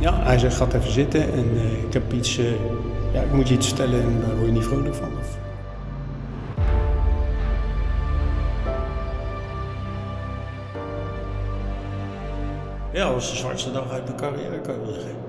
Ja, hij zegt, gaat even zitten en uh, ik heb iets... Uh, ja, ik moet je iets vertellen en daar word je niet vrolijk van. Ja, dat was de zwartste dag uit mijn carrière, kan je wel zeggen.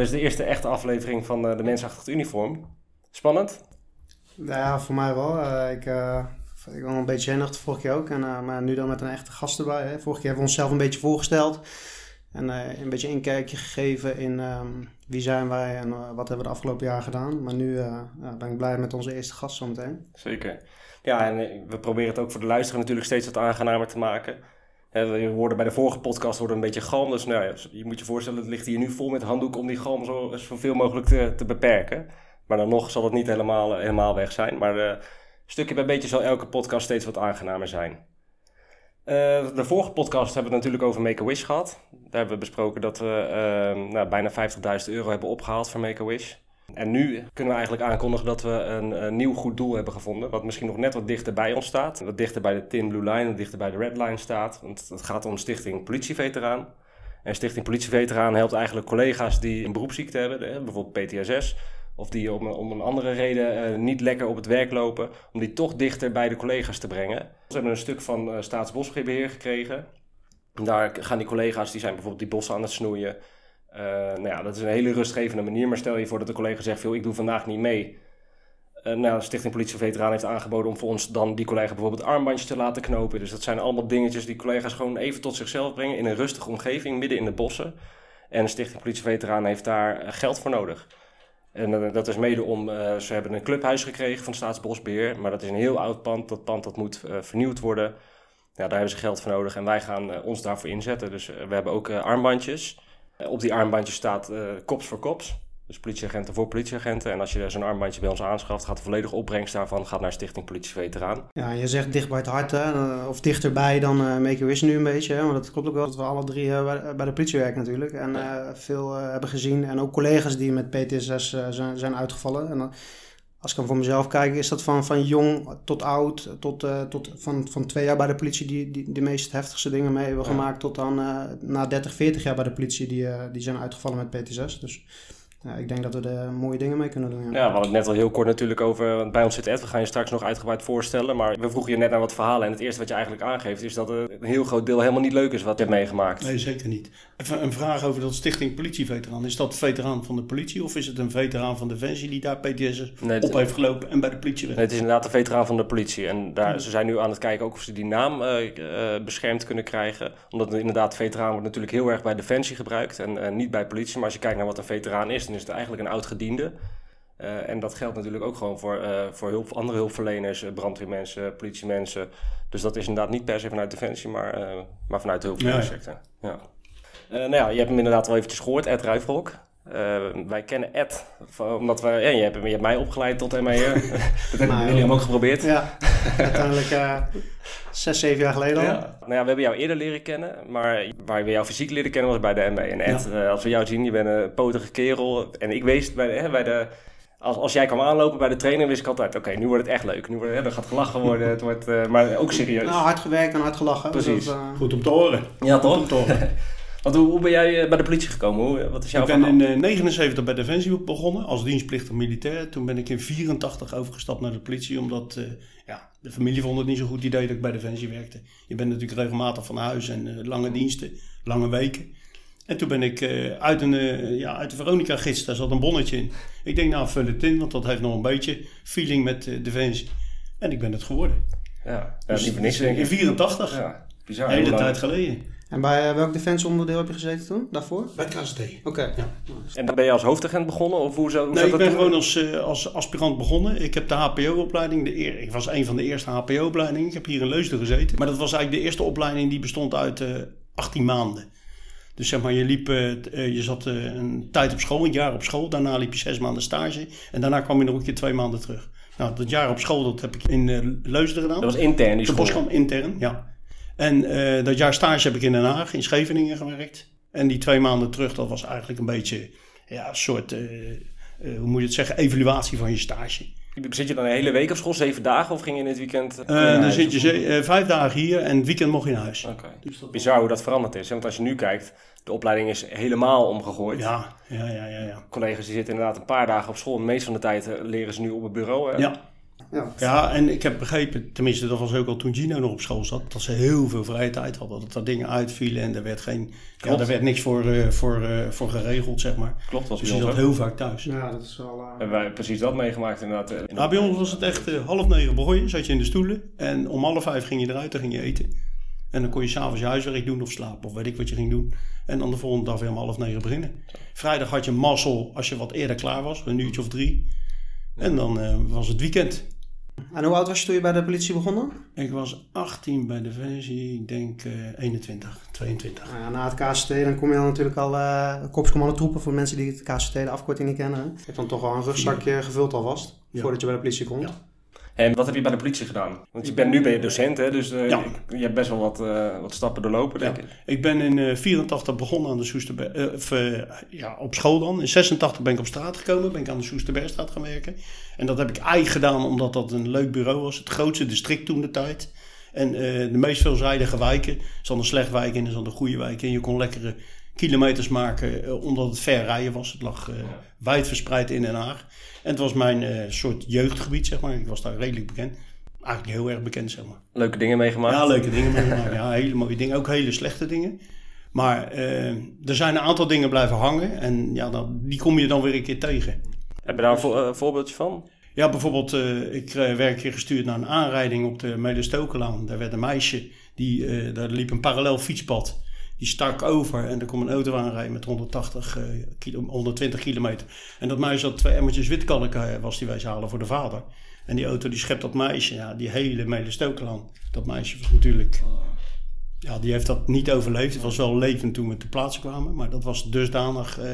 Dit is de eerste echte aflevering van uh, de Mens Achter het Uniform. Spannend? Ja, voor mij wel. Uh, ik, uh, ik was een beetje zenuwachtig vorige keer ook. En, maar nu dan met een echte gast erbij. Hè. Vorige keer hebben we onszelf een beetje voorgesteld. En een beetje inkijkje gegeven in um, wie zijn wij en wat hebben we de afgelopen jaar gedaan. Maar nu ben ik blij met onze eerste gast zometeen. Zeker. Ja, en we proberen het ook voor de luisteraar natuurlijk steeds wat aangenamer te maken. We worden bij de vorige podcast worden een beetje galm. Dus nou ja, je moet je voorstellen, het ligt hier nu vol met handdoek om die galm zo zoveel mogelijk te, te beperken. Maar dan nog zal het niet helemaal, helemaal weg zijn. Maar uh, stukje bij beetje zal elke podcast steeds wat aangenamer zijn. De vorige podcast hebben we het natuurlijk over Make-A-Wish gehad. Daar hebben we besproken dat we nou, bijna 50.000 euro hebben opgehaald voor Make-A-Wish. En nu kunnen we eigenlijk aankondigen dat we een, nieuw goed doel hebben gevonden. Wat misschien nog net wat dichter bij ons staat. Wat dichter bij de Tin Blue Line, wat dichter bij de Red Line staat. Want het gaat om Stichting Politieveteraan. En Stichting Politieveteraan helpt eigenlijk collega's die een beroepsziekte hebben, bijvoorbeeld PTSS. Of die om, een andere reden uh, niet lekker op het werk lopen. Om die toch dichter bij de collega's te brengen. We hebben een stuk van uh, Staatsbosbeheer gekregen. Daar gaan die collega's, die zijn bijvoorbeeld die bossen aan het snoeien. Uh, nou ja, dat is een hele rustgevende manier. Maar stel je voor dat de collega zegt: ik doe vandaag niet mee. Uh, nou, de Stichting Politie Veteraan heeft aangeboden om voor ons dan die collega bijvoorbeeld armbandjes te laten knopen. Dus dat zijn allemaal dingetjes die collega's gewoon even tot zichzelf brengen in een rustige omgeving midden in de bossen. En de Stichting Politie Veteraan heeft daar eh, geld voor nodig. En dat is mede om, ze hebben een clubhuis gekregen van Staatsbosbeheer, maar dat is een heel oud pand. Dat pand dat moet vernieuwd worden. Ja, daar hebben ze geld voor nodig en wij gaan ons daarvoor inzetten. Dus we hebben ook armbandjes. Eh, op die armbandje staat uh, kops voor kops. Dus politieagenten voor politieagenten. En als je zo'n armbandje bij ons aanschaft, gaat de volledige opbrengst daarvan gaat naar Stichting Politie Veteraan. Ja, je zegt dicht bij het hart, hè? Eh, of dichterbij dan uh, Make a Wish nu een beetje. Hè? Want dat klopt ook wel dat we alle drie uh, bij de politie werken natuurlijk. En veel hebben gezien. En ook collega's die met PTSS zijn, zijn uitgevallen. En als ik dan voor mezelf kijk, is dat van, van jong tot oud, tot, uh, tot van, van twee jaar bij de politie die, die de meest heftigste dingen mee hebben gemaakt, tot dan uh, na 30, 40 jaar bij de politie die, uh, die zijn uitgevallen met PTSS. Dus ja, ik denk dat we er mooie dingen mee kunnen doen. Ja. ja, we hadden het net al heel kort natuurlijk over. Want bij ons zit Ed, we gaan je straks nog uitgebreid voorstellen. Maar we vroegen je net naar wat verhalen. En het eerste wat je eigenlijk aangeeft is dat een heel groot deel helemaal niet leuk is wat je hebt meegemaakt. Nee, zeker niet. Even een vraag over dat Stichting Politieveteraan. Is dat veteraan van de politie of is het een veteraan van Defensie die daar PTS nee, op heeft gelopen en bij de politie werkt? Nee, het is inderdaad een veteraan van de politie. En daar, hmm. ze zijn nu aan het kijken ook of ze die naam uh, uh, beschermd kunnen krijgen. Omdat inderdaad, veteraan wordt natuurlijk heel erg bij Defensie gebruikt en uh, niet bij politie. Maar als je kijkt naar wat een veteraan is, is het eigenlijk een oud gediende. Uh, en dat geldt natuurlijk ook gewoon voor, uh, voor hulp, andere hulpverleners, uh, brandweermensen, politiemensen. Dus dat is inderdaad niet per se vanuit Defensie, maar, maar vanuit de hulpverlenersector. Ja. ja. nou ja, je hebt hem inderdaad wel eventjes gehoord, Ed Ruifrok. Wij kennen Ed, omdat we, ja, je, hebt, je hebt mij opgeleid tot MA'er. dat hebben jullie hem ook geprobeerd. Ja, uiteindelijk zes, zeven jaar geleden al. Ja. Nou ja, we hebben jou eerder leren kennen, maar waar we jou fysiek leren kennen was bij de MA. En Ed, ja. als we jou zien, je bent een potige kerel. En ik wees bij de, hè, bij de als, als jij kwam aanlopen bij de trainer, wist ik altijd: oké, nu wordt het echt leuk. Nu wordt, hè, er gaat gelachen worden, het wordt, uh, maar ook serieus. Nou, hard gewerkt en hard gelachen. Precies. Dat, uh... Goed om te horen. Ja, toch? Goed om te horen. Want hoe, hoe, ben jij bij de politie gekomen? Hoe, wat is jouw ik ben in 1979 uh, bij Defensie begonnen als dienstplichtig militair. Toen ben ik in 84 overgestapt naar de politie, omdat uh, ja, de familie vond het niet zo goed idee dat ik bij Defensie werkte. Je bent natuurlijk regelmatig van huis en lange diensten, lange weken. En toen ben ik uh, uit, een, uh, ja, uit de Veronica-gids, daar zat een bonnetje in. Ik denk, nou, vul het in, want dat heeft nog een beetje feeling met uh, Defensie. En ik ben het geworden. Ja, dus, niet voor niks, In 84. Ja, bizar. Een hele tijd geleden. En bij welk defensieonderdeel heb je gezeten toen, daarvoor? Bij het KST. Oké. Okay. Ja. En dan ben je als hoofdagent begonnen? Of hoe zo, hoe nee, ik ben gewoon als, als aspirant begonnen. Ik heb de HPO-opleiding, de eer, ik was een van de eerste HPO-opleidingen. Ik heb hier in Leusden gezeten. Maar dat was eigenlijk de eerste opleiding die bestond uit 18 maanden. Dus zeg maar, je, liep, eh, t- eh, je zat eh, een tijd op school, een jaar op school. Daarna liep je zes maanden stage. En daarna kwam je nog een keer twee maanden terug. Nou, dat jaar op school, dat heb ik in eh Leusden gedaan. Dat was intern die De school. Boskamp intern, ja. En eh, dat jaar stage heb ik in Den Haag, in Scheveningen gewerkt. En die twee maanden terug, dat was eigenlijk een beetje ja, een soort, eh, eh, hoe moet je het zeggen, evaluatie van je stage. Zit je dan een hele week op school, zeven dagen, of ging je in het weekend? Huis? dan zit je vijf dagen hier en het weekend mocht je naar huis. Oké. Dus Bizar hoe dat veranderd is. hè? Want als je nu kijkt, de opleiding is helemaal omgegooid. Ja, ja, ja, ja. ja. Collega's die zitten inderdaad een paar dagen op school. De meeste van de tijd leren ze nu op het bureau. Hè? Ja. Ja. ja, en ik heb begrepen, tenminste dat was ook al toen Gino nog op school zat, dat ze heel veel vrije tijd hadden. Dat er dingen uitvielen en er werd, geen, ja, er werd niks voor, eh, voor, eh, voor geregeld, zeg maar. Klopt, was Dus je zat heel vaak thuis. Ja, dat is wel... eh, Hebben wij precies dat meegemaakt inderdaad. in de- Nou, bij ons was het echt half negen begon je, zat je in de stoelen. En om half vijf ging je eruit, dan ging je eten. En dan kon je s'avonds je huiswerk doen of slapen, of weet ik wat je ging doen. En dan de volgende dag weer om half negen beginnen. Vrijdag had je mazzel als je wat eerder klaar was, een uurtje of drie. En dan eh, was het weekend. En hoe oud was je toen je bij de politie begonnen? Ik was 18 bij de versie, ik denk eh 21, 22. Nou ja, na het KCT dan kom je dan natuurlijk al uh, korpscommandotroepen voor mensen die het KCT de afkorting niet kennen. hè. Je hebt dan toch al een rugzakje gevuld alvast Ja. voordat je bij de politie komt. En wat heb je bij de politie gedaan? Want je bent nu ben je docent, hè? dus eh, Ja. je, je hebt best wel wat, eh, wat stappen doorlopen, denk Ja. ik. Ik ben in eh 84 begonnen aan de Soesterberg, eh, eh, ja, op school dan. In 86 ben ik op straat gekomen, ben ik aan de Soesterbergstraat gaan werken. En dat heb ik eigenlijk gedaan omdat dat een leuk bureau was. Het grootste district toen de tijd. En eh, de meest veelzijdige wijken. Er zat een slecht wijk in, er zat een goede wijk in. Je kon lekkere kilometers maken eh, omdat het ver rijden was. Het lag eh, wijd verspreid in Den Haag. En het was mijn eh, soort jeugdgebied, zeg maar. Ik was daar redelijk bekend. Eigenlijk heel erg bekend, zeg maar. Leuke dingen meegemaakt. Ja, leuke dingen meegemaakt. Ja, hele mooie dingen. Ook hele slechte dingen. Maar er zijn een aantal dingen blijven hangen. En ja, dan, die kom je dan weer een keer tegen. Heb je daar een vo- voorbeeldje van? Ja, bijvoorbeeld, ik werd een keer gestuurd naar een aanrijding op de Medestokelaan. Daar werd een meisje, die, daar liep een parallel fietspad. Die stak over en er kwam een auto aanrijden met 180, eh, kilo, 120 kilometer. En dat meisje had twee emmertjes witkalk, eh, was die wijs halen voor de vader. En die auto die schept dat meisje, ja, die hele Medestokelaan. Dat meisje was natuurlijk, ja, die heeft dat niet overleefd. Het was wel levend toen we te plaatsen kwamen, maar dat was dusdanig eh,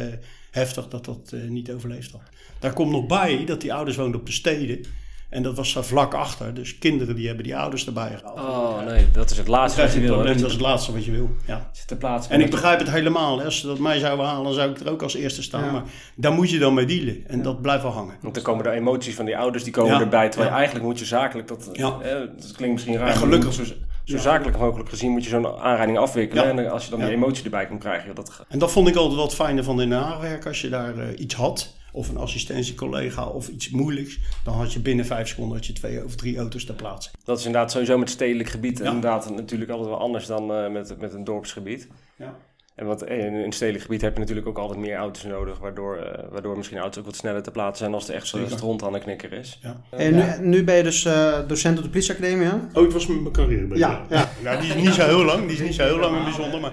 heftig dat dat eh, niet overleefd had. Daar komt nog bij dat die ouders woonden op de steden. En dat was daar vlak achter. Dus kinderen die hebben die ouders erbij gehaald. Oh nee, dat is het laatste wat je wil. probleem, dat is het laatste wat je wil. Ja. Zit te plaatsen. En ik begrijp het helemaal. Hè. Als ze dat mij zouden halen, dan zou ik er ook als eerste staan. Ja. Maar daar moet je dan mee dealen. En dat blijft wel hangen. Want dan komen de emoties van die ouders, die komen Ja, erbij. Terwijl eigenlijk moet je zakelijk, dat, Ja. eh, dat klinkt misschien raar. En maar gelukkig- Zo, zo zakelijk mogelijk gezien moet je zo'n aanrijding afwikkelen. Ja. En als je dan die emotie erbij kan krijgen, joh, dat, En dat vond ik altijd wat fijner van Den Haag werken. Als je daar eh, iets had, of een assistentiecollega, of iets moeilijks. Dan had je binnen vijf seconden had je twee of drie auto's ter plaatse. dat is inderdaad sowieso met stedelijk gebied Ja. inderdaad natuurlijk altijd wel anders dan eh, met, met een dorpsgebied. Ja. En wat, in een stedelijk gebied heb je natuurlijk ook altijd meer auto's nodig, waardoor, eh, waardoor misschien auto's ook wat sneller te plaatsen zijn als er echt zo'n stront aan de knikker is. Ja. En nu, nu ben je dus eh, docent op de politieacademie, hè? Oh, het was mijn carrière. bij Ja, ja. Nou, die is niet zo heel lang. Die is niet zo heel lang en bijzonder. Maar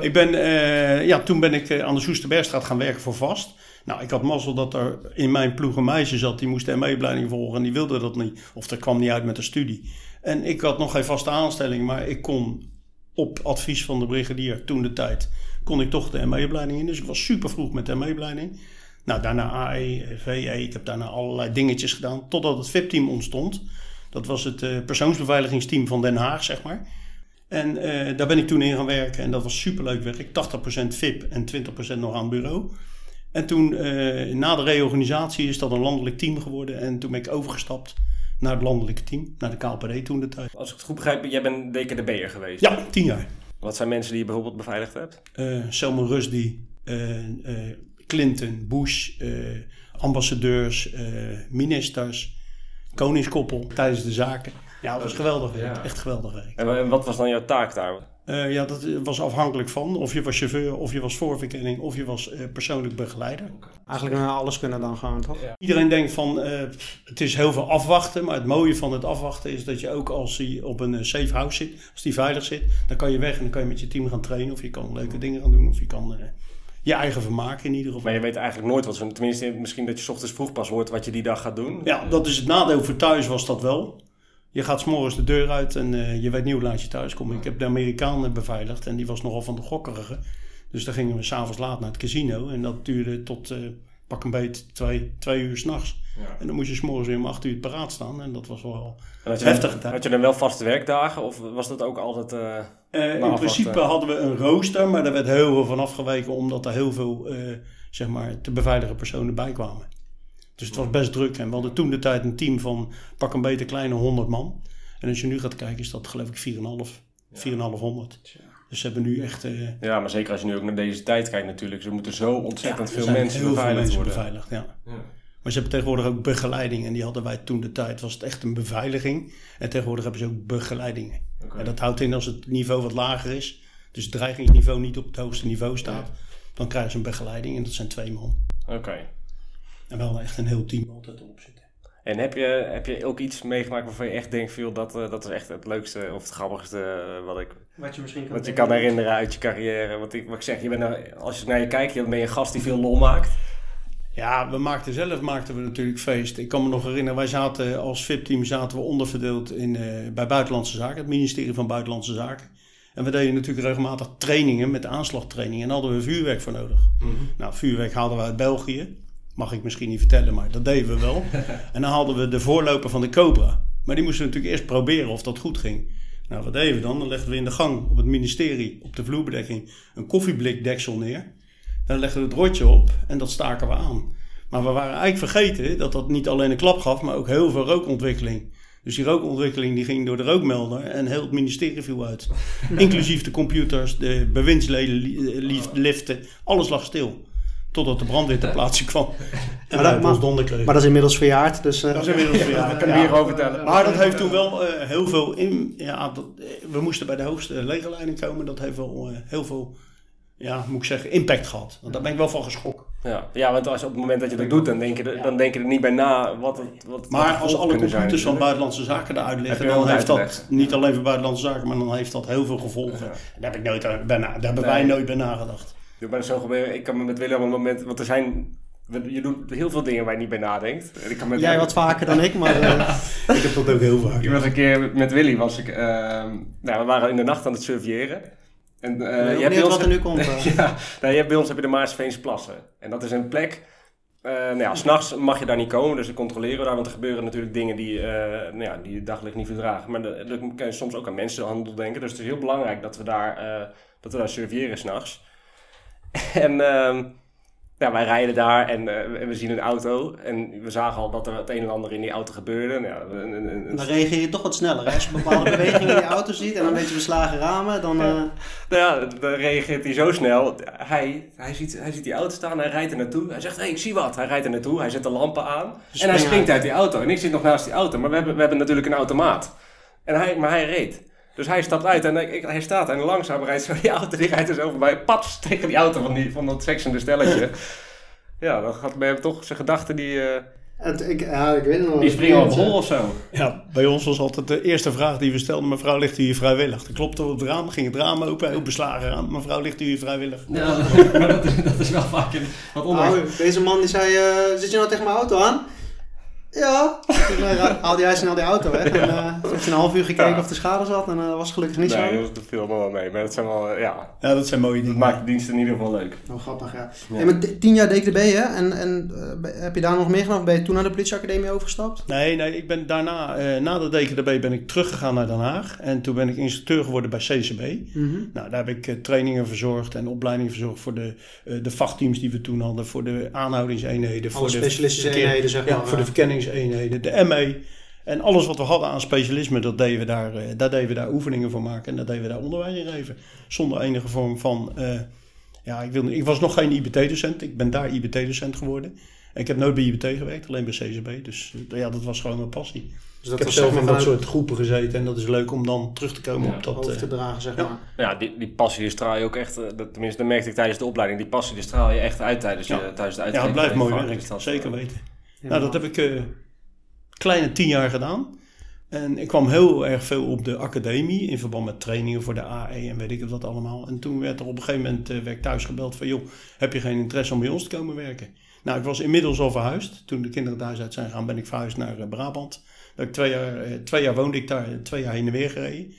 ik ben, eh, ja, toen ben ik eh, aan de Soesterbergstraat gaan werken voor vast. Nou, ik had mazzel dat er in mijn ploeg een meisje zat. Die moest ME-opleiding volgen en die wilde dat niet. Of dat kwam niet uit met de studie. En ik had nog geen vaste aanstelling, maar ik kon op advies van de brigadier toen de tijd... kon ik toch de ME-opleiding in. Dus ik was super vroeg met de ME-opleiding. Nou, daarna AE, VE. Ik heb daarna allerlei dingetjes gedaan. Totdat het VIP-team ontstond. Dat was het eh, persoonsbeveiligingsteam van Den Haag, zeg maar. En eh, daar ben ik toen in gaan werken en dat was superleuk werk. 80% VIP en 20% nog aan bureau. En toen, eh, na de reorganisatie, is dat een landelijk team geworden. En toen ben ik overgestapt naar het landelijke team, naar de KPD toen de tijd. Als ik het goed begrijp, jij bent DKDB'er geweest. Ja, tien jaar. Wat zijn mensen die je bijvoorbeeld beveiligd hebt? Eh Selma Rushdie, eh, eh, Clinton, Bush, eh, ambassadeurs, eh, ministers, koningskoppel tijdens de zaken. Ja, dat was geweldig werk. Ja. Echt geweldig werk. En wat was dan jouw taak daar? Eh, ja, dat was afhankelijk van of je was chauffeur, of je was voorverkenning, of je was eh, persoonlijk begeleider. Eigenlijk uh, alles kunnen dan gewoon, toch? Iedereen denkt van eh, het is heel veel afwachten, maar het mooie van het afwachten is dat je ook als hij op een safe house zit, als die veilig zit, dan kan je weg en dan kan je met je team gaan trainen of je kan leuke dingen gaan doen of je kan je eigen vermaken in ieder geval. Maar je weet eigenlijk nooit wat ze... Tenminste, misschien dat je 's ochtends vroeg pas hoort wat je die dag gaat doen. Ja, dat is het nadeel voor thuis was dat wel. Je gaat s'morgens de deur uit en eh, je weet niet hoe laat je thuis komt. Ik heb de Amerikanen beveiligd en die was nogal van de gokkerige. Dus dan gingen we s'avonds laat naar het casino. En dat duurde tot eh, pak een beet twee, twee uur s'nachts. Ja. En dan moest je s'morgens weer om acht uur paraat staan. En dat was wel... En had je dan, tijd. had je dan wel vaste werkdagen of was dat ook altijd... eh, in principe hadden we een rooster, maar daar werd heel veel van afgeweken omdat er heel veel zeg maar, te beveiligen personen bij kwamen. Dus het was best druk en we hadden toen de tijd een team van pak een beetje kleine 100 man. En als je nu gaat kijken is dat geloof ik 4,5, 4,500. Dus ze hebben nu echt eh, ja, maar zeker als je nu ook naar deze tijd kijkt natuurlijk. Er moeten zo ontzettend veel zijn mensen heel veel beveiligd mensen worden. beveiligd. Ja. Ja. Maar ze hebben tegenwoordig ook begeleiding en die hadden wij toen de tijd was het echt een beveiliging. En tegenwoordig hebben ze ook begeleidingen. Oké. En dat houdt in als het niveau wat lager is, dus het dreigingsniveau niet op het hoogste niveau staat, dan krijgen ze een begeleiding en dat zijn twee man. Oké. En wel echt een heel team altijd erop zitten. En heb je, heb je ook iets meegemaakt waarvan je echt denkt, veel dat, eh, dat is echt het leukste of het grappigste eh, wat, ik, Wat je misschien kan wat je kan herinneren uit je carrière? Want ik, wat ik zeg, je bent nou, als je naar je kijkt, dan ben je een gast die veel lol maakt. Ja, we maakten zelf maakten we natuurlijk feest. Ik kan me nog herinneren, wij zaten als VIP-team zaten we onderverdeeld in, eh, bij Buitenlandse Zaken, het ministerie van Buitenlandse Zaken. En we deden natuurlijk regelmatig trainingen met aanslagtrainingen en daar hadden we vuurwerk voor nodig. Nou, vuurwerk haalden we uit België. Mag ik misschien niet vertellen, maar dat deden we wel. en dan haalden we de voorloper van de Cobra. Maar die moesten we natuurlijk eerst proberen of dat goed ging. Nou, wat deden we dan? Dan legden we in de gang op het ministerie, op de vloerbedekking, een koffieblikdeksel neer. Dan legden we het rotje op en dat staken we aan. Maar we waren eigenlijk vergeten dat dat niet alleen een klap gaf, maar ook heel veel rookontwikkeling. Dus die rookontwikkeling die ging door de rookmelder en heel het ministerie viel uit. Inclusief de computers, de bewindsleden, liften, alles lag stil. Totdat de brandweer ter plaatse kwam. En Maar dat-. Maar dat is inmiddels verjaard, dus... eh, Dat is inmiddels weer. Daar kan ik meer over vertellen. Maar dat heeft toen wel eh, heel veel in. Ja, dat, eh, we moesten bij de hoogste legerleiding komen. Dat heeft wel eh, heel veel, ja, moet ik zeggen, impact gehad. Want daar ben ik wel van geschrokken. Ja, ja want als je op het moment dat je dat doet, dan denk je, er, dan denk je er niet bij na wat het wat Maar als alle zijn computers van buitenlandse zaken eruit liggen, dan heeft dat niet alleen voor buitenlandse zaken, maar dan heeft dat heel veel gevolgen. Ja. Daar, heb ik nooit aan- bij na- daar hebben wij nooit bij nagedacht. Ja, maar zo gebeuren. Ik kan me met Willem op een moment, want er zijn, je doet heel veel dingen waar je niet bij nadenkt. En Ik kan met Jij wat vaker dan ik, maar... eh, Ik heb dat ook heel vaak. Ik was een keer met Willy, was ik, ehm, nou, we waren in de nacht aan het surveilleren. En, eh, ik ben je hebt bij benieuwd ons, wat er nu komt. eh. ja, nou, je hebt bij ons heb je de Maarsveense plassen. En dat is een plek, eh nou ja, s'nachts mag je daar niet komen, dus we controleren we daar. Want er gebeuren natuurlijk dingen die, eh nou ja, die het daglicht niet verdragen. Maar dan kan je soms ook aan mensenhandel denken. Dus het is heel belangrijk dat we daar, eh, dat we daar surveilleren s'nachts. En ehm, ja, wij rijden daar en eh, we zien een auto. En we zagen al dat er het een en ander in die auto gebeurde. Nou, ja, een, een, een- Dan reageer je toch wat sneller. hè? Als je bepaalde bewegingen in die auto ziet en een beetje beslagen ramen, dan... eh, Nou ja, dan reageert hij zo snel. Hij, hij, ziet, hij ziet die auto staan, hij rijdt er naartoe. Hij zegt, hé, hey, ik zie wat. Hij rijdt er naartoe, hij zet de lampen aan. en hij springt uit. uit die auto. En ik zit nog naast die auto, maar we hebben, we hebben natuurlijk een automaat. En hij, maar hij reed. Dus hij stapt uit en ik, hij staat en langzaam rijdt zo die auto. Die rijdt er zo voorbij, pats, tegen die auto van, die, van dat seksende stelletje. ja, dan gaat bij hem toch zijn gedachten, die, eh, het, ik, ja, ik weet het nog. die springen op hol of zo. Ja, bij ons was altijd de eerste vraag die we stelden: mevrouw, ligt u hier vrijwillig? Dan klopte we op het raam, ging het raam open, heel beslagen raam. Mevrouw, ligt u hier vrijwillig? Ja, maar dat, is, dat is wel vaak een, wat Nou, deze man die zei, eh, zit je nou tegen mijn auto aan? Ja. Toen eh, haalde jij snel die auto weg. En eh, toen heeft een half uur gekeken Ja. of er schade zat. En dat was gelukkig niet zo. Nee, dat viel allemaal wel mee. Maar dat zijn wel, eh, ja, Ja, dat zijn mooie dat dingen. maakt de dienst in ieder geval leuk. Oh, grappig, ja. Ja. Hey, maar tien jaar DKB, hè? En, en eh, heb je daar nog meer gedaan? Of ben je toen naar de politieacademie overgestapt? Nee, nee, ik ben daarna, eh, na de DKDB ben ik teruggegaan naar Den Haag. En toen ben ik instructeur geworden bij CCB. Mhm. Nou, daar heb ik eh, trainingen verzorgd en opleidingen verzorgd voor de, eh, de vachtteams die we toen hadden. Voor de aanhoudingseenheden. Alle voor de specialistische eenheden, zeg Ja, maar. voor de eh. Verkenningseenheden, de ME. En alles wat we hadden aan specialisme, dat deden we daar, eh, daar deden we daar oefeningen voor maken. En daar deden we daar onderwijs in geven. Zonder enige vorm van... eh, ja, ik, wil, ik was nog geen IBT-docent. Ik ben daar IBT-docent geworden. En ik heb nooit bij IBT gewerkt, alleen bij CCB. Dus eh, ja, dat was gewoon mijn passie. Dus dat ik heb was zelf in dat soort groepen gezeten. En dat is leuk om dan terug te komen Ja, op dat... hoofd eh, te dragen, zeg ja. maar. Ja, die, die passie die straal je ook echt, dat, tenminste dat merkte ik tijdens de opleiding, die passie die straal je echt uit tijdens, je, Ja. tijdens de ja, het blijft mooi werk. Dus dat, Zeker weten. Nou, dat heb ik eh kleine tien jaar gedaan. En ik kwam heel erg veel op de academie in verband met trainingen voor de AE en weet ik wat allemaal. En toen werd er op een gegeven moment eh, werd thuis gebeld van joh, heb je geen interesse om bij ons te komen werken? Nou, ik was inmiddels al verhuisd. Toen de kinderen thuis uit zijn gegaan, ben ik verhuisd naar eh, Brabant. Dat ik twee, jaar, twee jaar woonde ik daar, twee jaar heen en weer gereden.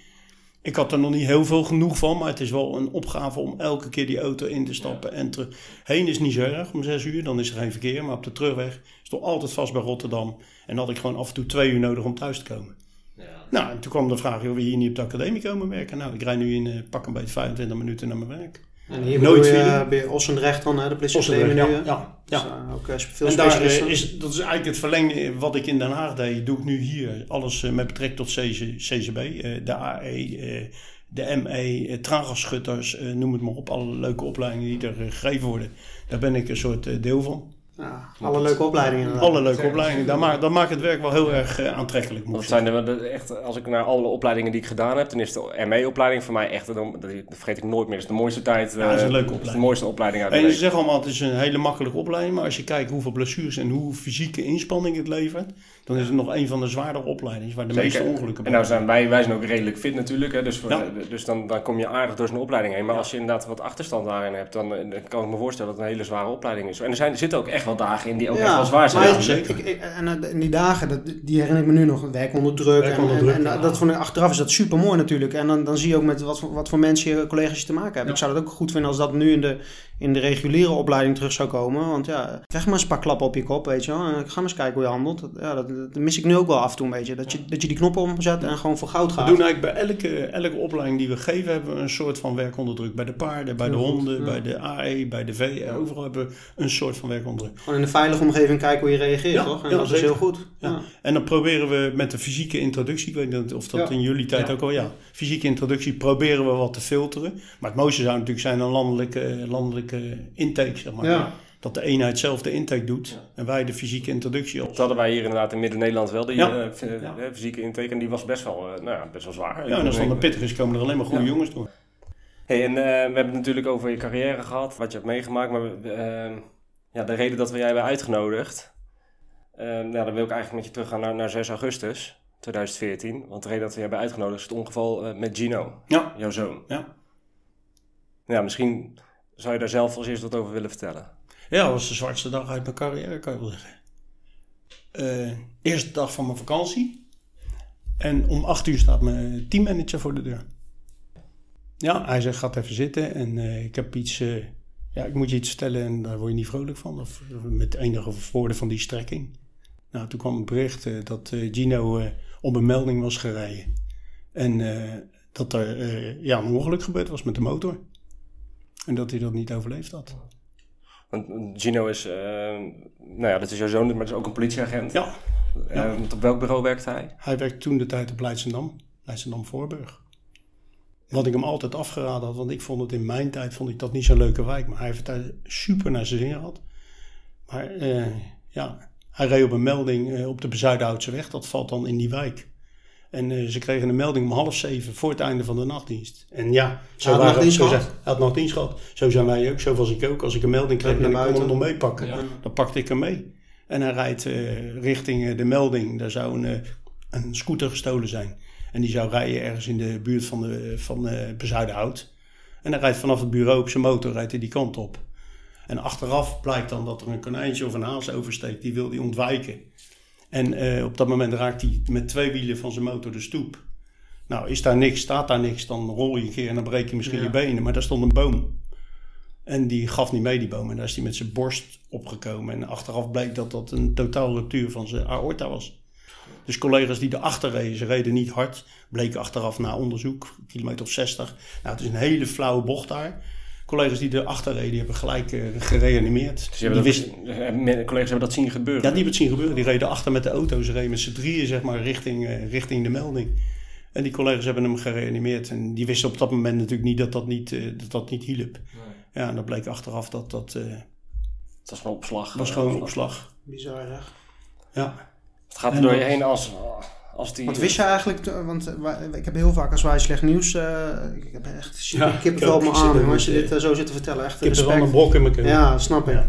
Ik had er nog niet heel veel genoeg van, maar het is wel een opgave om elke keer die auto in te stappen en terug. Heen is niet zo erg om zes uur, dan is er geen verkeer, maar op de terugweg is toch altijd vast bij Rotterdam. En had ik gewoon af en toe twee uur nodig om thuis te komen. Ja. Nou, en toen kwam de vraag, wil je hier niet op de academie komen werken? Nou, ik rijd nu in uh, pak een beetje 25 minuten naar mijn werk. En hier Nooit bedoel je bij Ossendrecht dan, hè, de politie Ossendrecht, ja, ja, ja. Dus, uh, ook veel en daar is, dat is eigenlijk het verlengde wat ik in Den Haag deed, doe ik nu hier. Alles met betrekking tot CC, CCB, de AE, de ME, traangasschutters, noem het maar op. Alle leuke opleidingen die er gegeven worden. Daar ben ik een soort deel van. Ja, alle leuke opleidingen. Alle leuke opleidingen. Dat maakt, dat maakt het werk wel heel erg uh, aantrekkelijk. Dat zijn de, echt, als ik naar alle opleidingen die ik gedaan heb, dan is de ME-opleiding voor mij echt, dat, dat vergeet ik nooit meer. Is de mooiste tijd. Ja, dat is een uh, leuke opleiding. de mooiste opleiding uit En ze zeggen allemaal, het is een hele makkelijke opleiding. Maar als je kijkt hoeveel blessures en hoe fysieke inspanning het levert, dan is het nog een van de zwaardere opleidingen waar de Zeker. meeste ongelukken En nou zijn wij, wij zijn ook redelijk fit natuurlijk, hè, dus, voor, ja. dus dan, dan kom je aardig door zo'n opleiding heen. Maar ja. als je inderdaad wat achterstand daarin hebt, dan, dan, kan ik me voorstellen dat het een hele zware opleiding is. En er, zijn, er zitten ook echt wel dagen in die ook echt wel zwaar zijn. Ja, zeker. Ik, ik, en in die dagen, dat, die herinner ik me nu nog, werk onder druk. Werk en, onder en, druk, en, ja. dat vond ik, achteraf is dat super mooi natuurlijk. En dan, dan zie je ook met wat, voor- wat voor mensen je collega's je te maken hebben. Ik zou dat ook goed vinden als dat nu in de, in de reguliere opleiding terug zou komen. Want ja, krijg maar eens een paar klappen op je kop, weet je wel. En ga maar eens kijken hoe je handelt. Ja, dat, dat mis ik nu ook wel af en toe een beetje. Dat je, dat je die knoppen omzet en gewoon voor goud We gaat. doen eigenlijk bij elke, elke opleiding die we geven, hebben we een soort van werk onder druk. Bij de paarden, bij de honden, ja. bij de AE, bij de V. Overal hebben we een soort van werk onder druk. Gewoon in een veilige omgeving kijken hoe je reageert, Ja, toch? En ja, dat is heel goed. En dan proberen we met de fysieke introductie, ik weet niet of dat in jullie tijd ook al, ja. Fysieke introductie proberen we wat te filteren. Maar het mooiste zou natuurlijk zijn een landelijke, landelijke intake, zeg maar. Ja. Dat de eenheid zelf de intake doet en wij de fysieke introductie op. Dat hadden wij hier inderdaad in Midden-Nederland wel, die Ja. eh, f- eh, Ja. fysieke intake. En die was best wel, eh, nou ja, best wel zwaar. Ja, en als dan de pittig is, komen er alleen maar goede Ja. jongens door. Hey, en eh, we hebben het natuurlijk over je carrière gehad, wat je hebt meegemaakt. Maar ja, de reden dat we jij hebben uitgenodigd, nou, dan wil ik eigenlijk met je teruggaan naar, naar 6 augustus 2014. Want de reden dat we je hebben uitgenodigd is het ongeval eh, met Gino, Ja. jouw zoon. Ja. Ja, misschien zou je daar zelf als eerst wat over willen vertellen. Ja, dat was de zwartste dag uit mijn carrière, kan je wel zeggen. Eh, eerste dag van mijn vakantie. En om acht uur staat mijn teammanager voor de deur. Ja, hij zegt, gaat even zitten en eh, ik heb iets... eh, ja, ik moet je iets vertellen en daar word je niet vrolijk van. Of met enige woorden van die strekking. Nou, toen kwam het bericht dat Gino op een melding was gereden. En dat er ja, een ongeluk gebeurd was met de motor. En dat hij dat niet overleefd had. Want Gino is, eh, nou ja, dat is jouw zoon, maar dat is ook een politieagent. Ja, Eh, ja. op welk bureau werkt hij? Hij werkte toen de tijd op Leidschendam, Leidschendam-Voorburg. Wat ik hem altijd afgeraden had, want ik vond het in mijn tijd vond ik dat niet zo'n leuke wijk. Maar hij heeft het daar super naar zijn zin gehad. Maar eh, ja, hij reed op een melding op de Bezuidenhoutse weg. Dat valt dan in die wijk. En eh, ze kregen een melding om half zeven voor het einde van de nachtdienst. En ja, zo had waren- nachtdienst gehad? zijn- Hij had nachtdienst gehad. Zo zijn wij ook. Zo was ik ook. Als ik een melding kreeg Naar en ik kon hem nog meepakken, Ja. dan pakte ik hem mee. En hij rijdt eh, richting eh, de melding. Daar zou een, een scooter gestolen zijn. En die zou rijden ergens in de buurt van, de, van eh Bezuidenhout. En hij rijdt vanaf het bureau op zijn motor rijdt hij die kant op. En achteraf blijkt dan dat er een konijntje of een haas oversteekt. Die wil hij ontwijken. En eh, op dat moment raakt hij met twee wielen van zijn motor de stoep. Nou, is daar niks, staat daar niks, dan rol je een keer en dan breek je misschien Ja. je benen. Maar daar stond een boom. En die gaf niet mee, die boom. En daar is hij met zijn borst opgekomen. En achteraf bleek dat dat een totaal ruptuur van zijn aorta was. Dus collega's die erachter reden, ze reden niet hard. Bleken achteraf na onderzoek, kilometer of 60. Nou, het is een hele flauwe bocht daar. Collega's die erachter reden, die hebben gelijk eh, gereanimeerd. Dus die wisten, dat, eh, men- collega's hebben dat zien gebeuren. ja, die hebben het zien gebeuren. Die reden achter met de auto. Ze reden met z'n drieën, zeg maar, richting, eh, richting de melding. En die collega's hebben hem gereanimeerd. En die wisten op dat moment natuurlijk niet dat dat niet, eh, dat dat niet hielp. Ja, en dat bleek achteraf dat dat... eh, Het was gewoon opslag. was gewoon een opslag. Bizar, hè? Ja. Het gaat er door je heen als, als die... Wat wist je eigenlijk, te- want eh, ik heb heel vaak als wij slecht nieuws, eh, ik heb echt Ja, kippenvel op mijn arm als je dit eh, zo zit te vertellen. Echt Ik heb er wel respect. een brok in mijn keel. Ja, snap ik. Ja.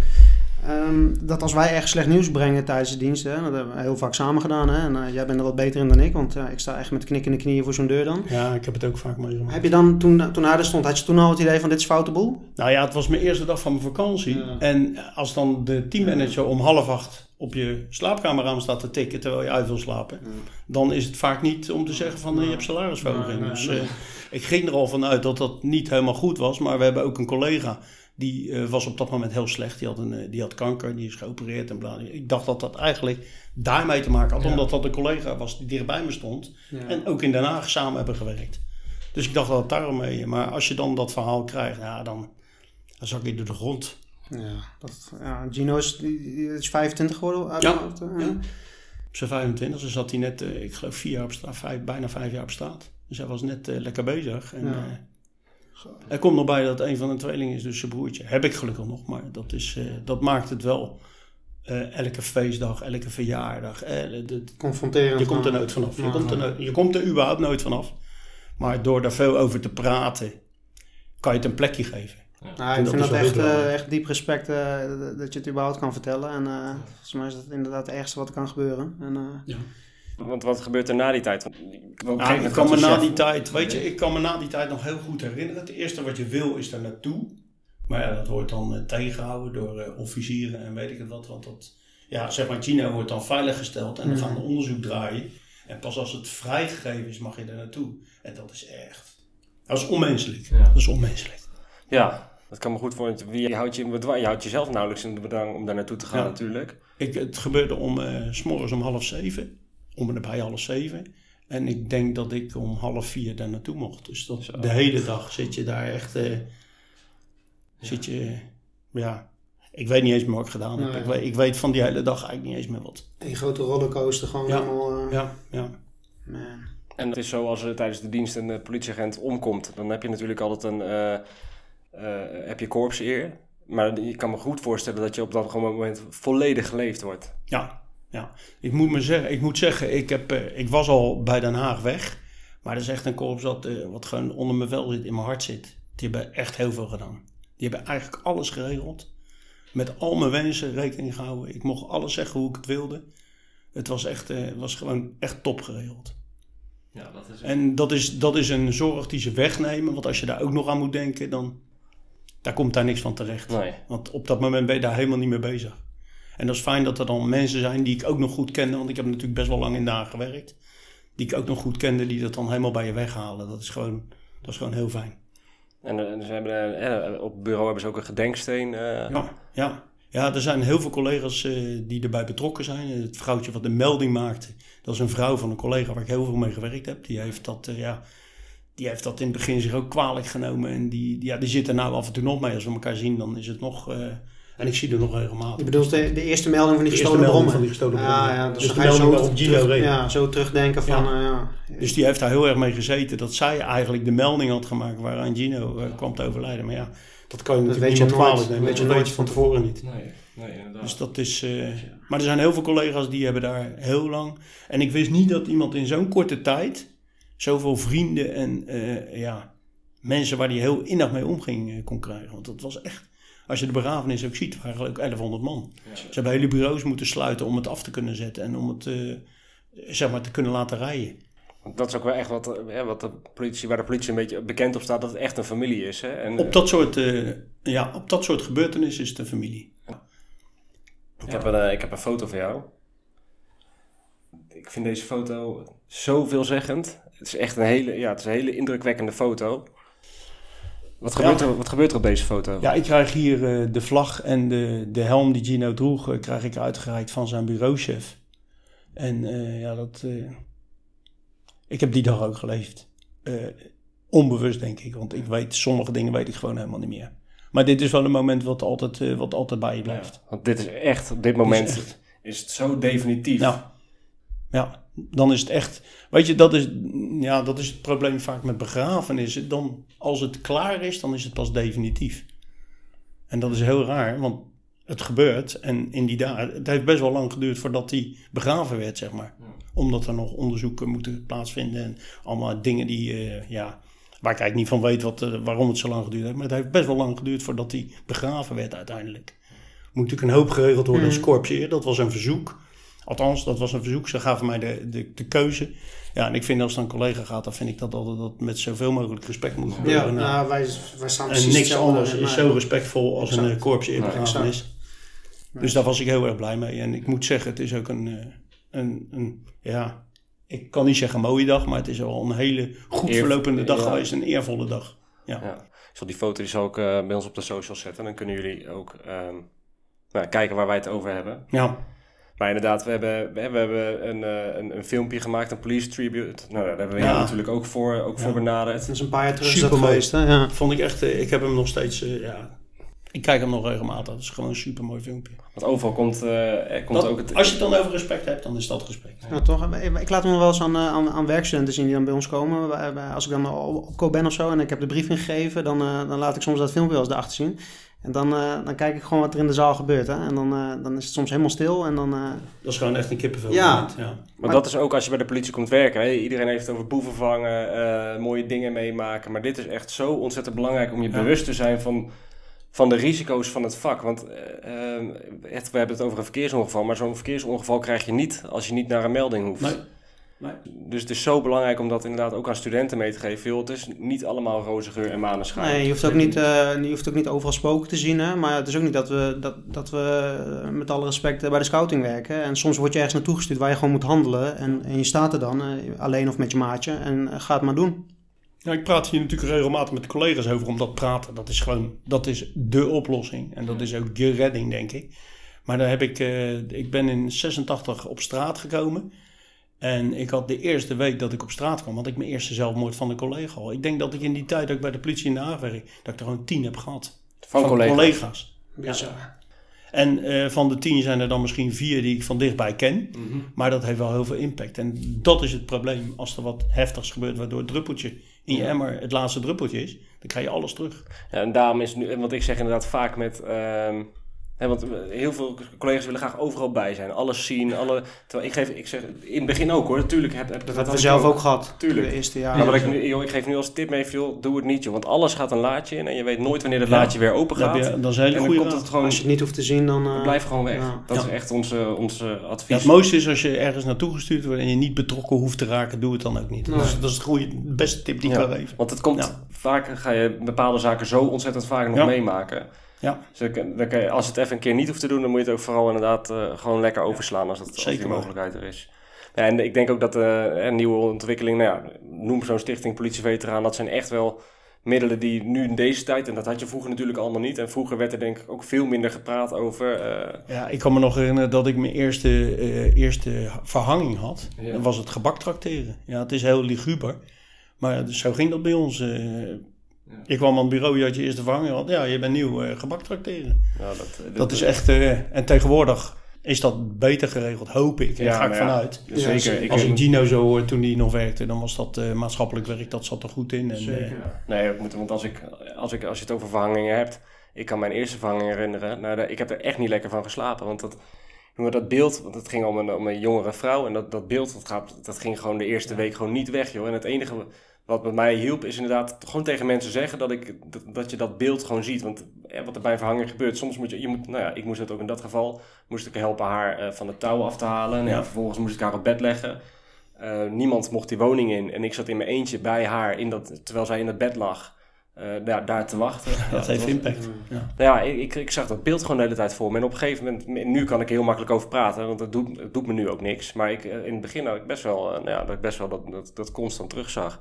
Ehm, dat als wij erg slecht nieuws brengen tijdens de dienst, hè, dat hebben we heel vaak samen gedaan. Hè, en eh, jij bent er wat beter in dan ik, want eh, ik sta echt met knikkende knieën voor zo'n deur dan. Ja, ik heb het ook vaak meegemaakt. Heb je dan, toen, toen hij er stond, had je toen al het idee van dit is foute boel? Nou ja, het was mijn eerste dag van mijn vakantie. Ja. En als dan de teammanager om half acht op je slaapkamerraam staat te tikken terwijl je uit wil slapen, dan is het vaak niet om te zeggen van eh, je hebt salarisverhoging. Nee, nee, dus nee. eh, ik ging er al vanuit dat dat niet helemaal goed was. Maar we hebben ook een collega die eh, was op dat moment heel slecht. Die had, een, eh, die had kanker, die is geopereerd en bla. Ik dacht dat dat eigenlijk daarmee te maken had, Ja. omdat dat een collega was die dichtbij me stond. Ja. En ook in Den Haag samen hebben gewerkt. Dus ik dacht dat het daarom mee. Maar als je dan dat verhaal krijgt, ja, dan, dan zak je door de grond. Ja, dat, ja, Gino is, is 25 geworden. uit Ja. Op zijn 25 dus zat hij net, eh, ik geloof, vier jaar op straat, vijf, bijna vijf jaar op straat. Dus hij was net eh, lekker bezig. En, Ja. Er komt nog bij dat een van de tweelingen is dus zijn broertje. Heb ik gelukkig nog, maar dat, is, eh, dat maakt het wel. eh, elke feestdag, elke verjaardag. eh, de- de- Confronterend. je komt er nooit vanaf. Je, Ja, komt er, ja. nooit- je komt er überhaupt nooit vanaf. Maar door daar veel over te praten, kan je het een plekje geven. Nou, ik vind dat echt, eh, echt diep respect eh, dat- je het überhaupt kan vertellen. En eh, volgens mij is dat inderdaad het ergste wat er kan gebeuren. En, eh, Want wat gebeurt er na die tijd? Want moment ik kan me na die tijd, weet je, ik kan me na die tijd nog heel goed herinneren. Het eerste wat je wil is daar naartoe. Maar ja, dat wordt dan eh, tegengehouden door eh, officieren en weet ik het wat. Want dat, ja, zeg maar, Gino wordt dan veiliggesteld en dan gaan we onderzoek draaien. En pas als het vrijgegeven is, mag je daar naartoe. En dat is echt, dat is onmenselijk. Ja. Dat is onmenselijk. Ja, dat kan me goed voor. Wie je houdt je in bedwang? Je houdt jezelf nauwelijks in de bedwang om daar naartoe te gaan Ja. natuurlijk. Ik, het gebeurde om, eh, s s'morgens om half zeven. Om en bij half zeven. En ik denk dat ik om half vier daar naartoe mocht. Dus dat, Zo. de hele dag zit je daar echt... eh, Zit je... Ja, ik weet niet eens meer wat ik gedaan heb. Nee. Ik, weet, ik weet van die hele dag eigenlijk niet eens meer wat. een grote rollercoaster gewoon Ja. helemaal... eh, Ja, ja. man. En het is zo als er tijdens de dienst een eh, politieagent omkomt, dan heb je natuurlijk altijd een eh eh, heb je korpseer. Maar je kan me goed voorstellen dat je op dat moment volledig geleefd wordt. Ja, ja. Ik moet, me zeggen, ik moet zeggen, ik, heb, eh, ik was al bij Den Haag weg. Maar dat is echt een korps dat, eh, wat gewoon onder mijn vel zit, in mijn hart zit. Die hebben echt heel veel gedaan. Die hebben eigenlijk alles geregeld. Met al mijn wensen rekening gehouden. Ik mocht alles zeggen hoe ik het wilde. Het was, echt, eh, het was gewoon echt top geregeld. Ja, dat is En dat is, dat is een zorg die ze wegnemen. Want als je daar ook nog aan moet denken, dan daar komt daar niks van terecht. Nee. Want op dat moment ben je daar helemaal niet mee bezig. En dat is fijn dat er dan mensen zijn die ik ook nog goed kende. Want ik heb natuurlijk best wel lang in daar gewerkt. Die ik ook nog goed kende, die dat dan helemaal bij je weghalen. Dat is gewoon, dat is gewoon heel fijn. En, eh, ze hebben, eh, op het bureau hebben ze ook een gedenksteen. eh, Ja, ja. ja er zijn heel veel collega's eh, die erbij betrokken zijn. Het vrouwtje wat de melding maakte, dat is een vrouw van een collega waar ik heel veel mee gewerkt heb. Die heeft dat, eh, ja, die heeft dat in het begin zich ook kwalijk genomen. En die, die, ja, die zit er nou af en toe nog mee. Als we elkaar zien, dan is het nog... en ik zie er nog regelmatig. Je bedoelt de, de eerste melding van die De gestolen melding brommen? van die gestolen Ja, ja, dus, Dus de ga je melding waarop Gino terug, reed. ja, zo terugdenken van... Ja. eh, ja. Dus die heeft daar heel erg mee gezeten dat zij eigenlijk de melding had gemaakt waaraan Gino eh, kwam te overlijden. Maar ja, dat kan je Dat natuurlijk weet je niemand kwalijk nemen. Dat weet je van tevoren niet. Nee, nee, inderdaad. Dus dat is. eh, maar er zijn heel veel collega's die hebben daar heel lang. En ik wist niet dat iemand in zo'n korte tijd zoveel vrienden en eh, ja, mensen waar die heel innig mee omging kon krijgen. Want dat was echt. Als je de begrafenis ook ziet, waren er ook 1100 man. Ze hebben hele bureaus moeten sluiten om het af te kunnen zetten en om het eh, zeg maar te kunnen laten rijden. Dat is ook wel echt wat, eh, wat de politie, waar de politie een beetje bekend op staat, dat het echt een familie is. Hè? En, Op dat soort, eh, ja, op dat soort gebeurtenissen is het een familie. Ik, heb een, ik heb een foto van jou. Ik vind deze foto zo veelzeggend. Het is echt een hele, ja, het is een hele indrukwekkende foto. Wat gebeurt, er, wat gebeurt er op deze foto? Ja, ik krijg hier eh, de vlag en de, de helm die Gino droeg, eh, krijg ik uitgereikt van zijn bureauchef. En eh, ja, dat. ik heb die dag ook geleefd. Onbewust, denk ik. Want ik weet, sommige dingen weet ik gewoon helemaal niet meer. Maar dit is wel een moment wat altijd, wat altijd bij je blijft. Want dit is echt, op dit moment is, het zo definitief. Nou, ja, dan is het echt. Weet je, dat is, ja, dat is het probleem vaak met begrafenissen. Dan, als het klaar is, dan is het pas definitief. En dat is heel raar, want het gebeurt. En in die dagen, het heeft best wel lang geduurd voordat hij begraven werd, zeg maar. Omdat er nog onderzoeken moeten plaatsvinden en allemaal dingen die, eh, ja, waar ik eigenlijk niet van weet wat, eh, waarom het zo lang geduurd heeft. Maar het heeft best wel lang geduurd voordat hij begraven werd uiteindelijk. moet natuurlijk een hoop geregeld worden als Mhm. korpsheer. Dat was een verzoek. Althans, dat was een verzoek. Ze gaven mij de, de, de keuze. Ja, en ik vind als het een collega gaat, dan vind ik dat altijd dat met zoveel mogelijk respect moet Ja, gebeuren. Nou, nou, wij, wij staan en niks anders is zo respectvol als een Exact. uh, korpsheerbegrafenis. Nee. Dus daar was ik heel erg blij mee. En ik moet zeggen, het is ook een, eh, een, een ja, ik kan niet zeggen mooie dag, maar het is wel een hele goed Eer- verlopende dag ja. geweest. Een eervolle dag. Ja. Ja. Ik zal die foto die zal ik eh, bij ons op de socials zetten. Dan kunnen jullie ook ehm, nou, kijken waar wij het over hebben. Ja, Maar inderdaad, we hebben, we hebben- we hebben een, eh, een, een filmpje gemaakt, een police tribute. Nou, daar hebben we Ja. natuurlijk ook voor, ook voor benaderd. Dat is een paar jaar terug geweest, hè? Ja. vond ik echt, eh, ik heb hem nog steeds, eh, ja, ik kijk hem nog regelmatig. Het is gewoon een super mooi filmpje. Want overal komt, er komt Dat- ook het... als je het dan over respect hebt, dan is dat respect. Ja, toch? Ik- Ik laat hem nog wel eens aan, aan, aan werkstudenten zien die dan bij ons komen. Als ik dan op ben of zo en ik heb de brief ingegeven, dan, dan laat ik soms dat filmpje wel eens erachter zien. En dan, eh, dan kijk ik gewoon wat er in de zaal gebeurt. Hè? En dan, eh, dan is het soms helemaal stil. En dan, eh, Dat is gewoon echt een kippenvel. Ja. moment, ja. Maar Maar- dat is ook als je bij de politie komt werken. Hè? Iedereen heeft het over boeven vangen, eh, mooie dingen meemaken. Maar dit is echt zo ontzettend belangrijk om je Ja. bewust te zijn van, van de risico's van het vak. Want echt, we hebben het over een verkeersongeval. Maar zo'n verkeersongeval krijg je niet als je niet naar een melding hoeft. Nee. Nee. Dus het is zo belangrijk om dat inderdaad ook aan studenten mee te geven. Joh, het is niet allemaal roze geur en maneschijn. nee, je, hoeft ook niet, eh, je hoeft ook niet overal spoken te zien. Hè? Maar het is ook niet dat we, dat, dat we eh, met alle respect eh, bij de scouting werken. En soms word je ergens naartoe gestuurd waar je gewoon moet handelen. En, en je staat er dan, alleen of met je maatje. En eh, ga het maar doen. Ja, ik praat hier natuurlijk regelmatig met de collega's over, omdat praten, dat is gewoon, dat is de oplossing. En dat is ook je redding, denk ik. Maar daar heb ik, eh, ik ben in 86 op straat gekomen. En ik had de eerste week dat ik op straat kwam, had ik mijn eerste zelfmoord van een collega al. Ik denk dat ik in die tijd ook bij de politie in de Haag werk, dat ik er gewoon tien heb gehad. Van, collega's. Ja. En eh, van de tien zijn er dan misschien vier die ik van dichtbij ken. Mhm. Maar dat heeft wel heel veel impact. En dat is het probleem. Als er wat heftigs gebeurt, waardoor het druppeltje in je Ja. emmer het laatste druppeltje is, dan krijg je alles terug. Ja, en daarom is nu, want ik zeg inderdaad vaak met. ehm, hè, want heel veel collega's willen graag overal bij zijn, alles zien. Alle, terwijl ik geef, ik zeg in het begin ook hoor, natuurlijk heb, heb Dat hebben we ik zelf ook gehad. Tuurlijk. De eerste Ja, jaren. maar ik, nu, joh, ik geef nu als tip mee, joh, doe het niet joh, want alles gaat een laatje in en je weet nooit wanneer dat Ja. laatje weer open gaat. je, dat is een hele goede komt het gewoon, Als je het niet hoeft te zien, dan... eh, blijf gewoon weg. ja. Dat Ja. is echt onze, onze Ja, advies. het mooiste is als je ergens naartoe gestuurd wordt en je niet betrokken hoeft te raken, doe het dan ook niet. Nee. Dat, is, dat is het goede, de beste tip die ik Ja. kan geven. Want het komt Ja. vaak, ga je bepaalde zaken zo ontzettend vaak nog Ja. meemaken. Ja. Dus dan, kan je, als het even een keer niet hoeft te doen, dan moet je het ook vooral inderdaad eh, gewoon lekker overslaan als, dat, als Zeker die waar. mogelijkheid er is. Ja, en ik denk ook dat eh, een nieuwe ontwikkeling, nou ja, noem zo'n stichting politieveteraan, dat zijn echt wel middelen die nu in deze tijd, en dat had je vroeger natuurlijk allemaal niet, en vroeger werd er denk ik ook veel minder gepraat over... eh, Ja, ik kan me nog herinneren dat ik mijn eerste, eerste verhanging had. Ja. Dan was het gebak trakteren. Ja, het is heel liguber. Maar dus zo ging dat bij ons. Eh. Ik kwam aan het bureau, je had je eerste verhanging. Want ja, je bent nieuw eh, gebak trakteren. nou, dat, Dat is echt... eh, en tegenwoordig is dat beter geregeld, hoop ik. Daar Ja, ga ik nou ja. vanuit. zeker. zeker. ik Als ik Gino zo hoor toen hij nog werkte, dan was dat eh, maatschappelijk werk, dat zat er goed in. En, eh, Nee, ik moet, want als, ik, als, ik, als je het over verhangingen hebt, ik kan mijn eerste verhanging herinneren. Nou, ik heb er echt niet lekker van geslapen. Want dat, dat beeld, want het ging om een, om een jongere vrouw. En dat, dat beeld, dat, gaat, dat ging gewoon de eerste week gewoon niet weg, joh. En het enige wat bij mij hielp, is inderdaad gewoon tegen mensen zeggen dat, ik, dat, dat je dat beeld gewoon ziet. Want ja, wat er bij een verhanging gebeurt, soms moet je, je moet, nou ja, ik moest het ook in dat geval, moest ik helpen haar eh, van de touw af te halen. En ja, Ja. vervolgens moest ik haar op bed leggen. Eh, niemand mocht die woning in. En ik zat in mijn eentje bij haar, in dat, terwijl zij in het bed lag, eh, daar, daar te wachten. Ja, dat heeft was- impact. Ja. Nou ja, ik, ik, ik zag dat beeld gewoon de hele tijd voor me. En op een gegeven moment, nu kan ik er heel makkelijk over praten, want het doet, het doet me nu ook niks. Maar ik, eh, in het begin had ik best wel, eh, nou ja, dat ik best wel dat, dat, dat constant terugzag.